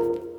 you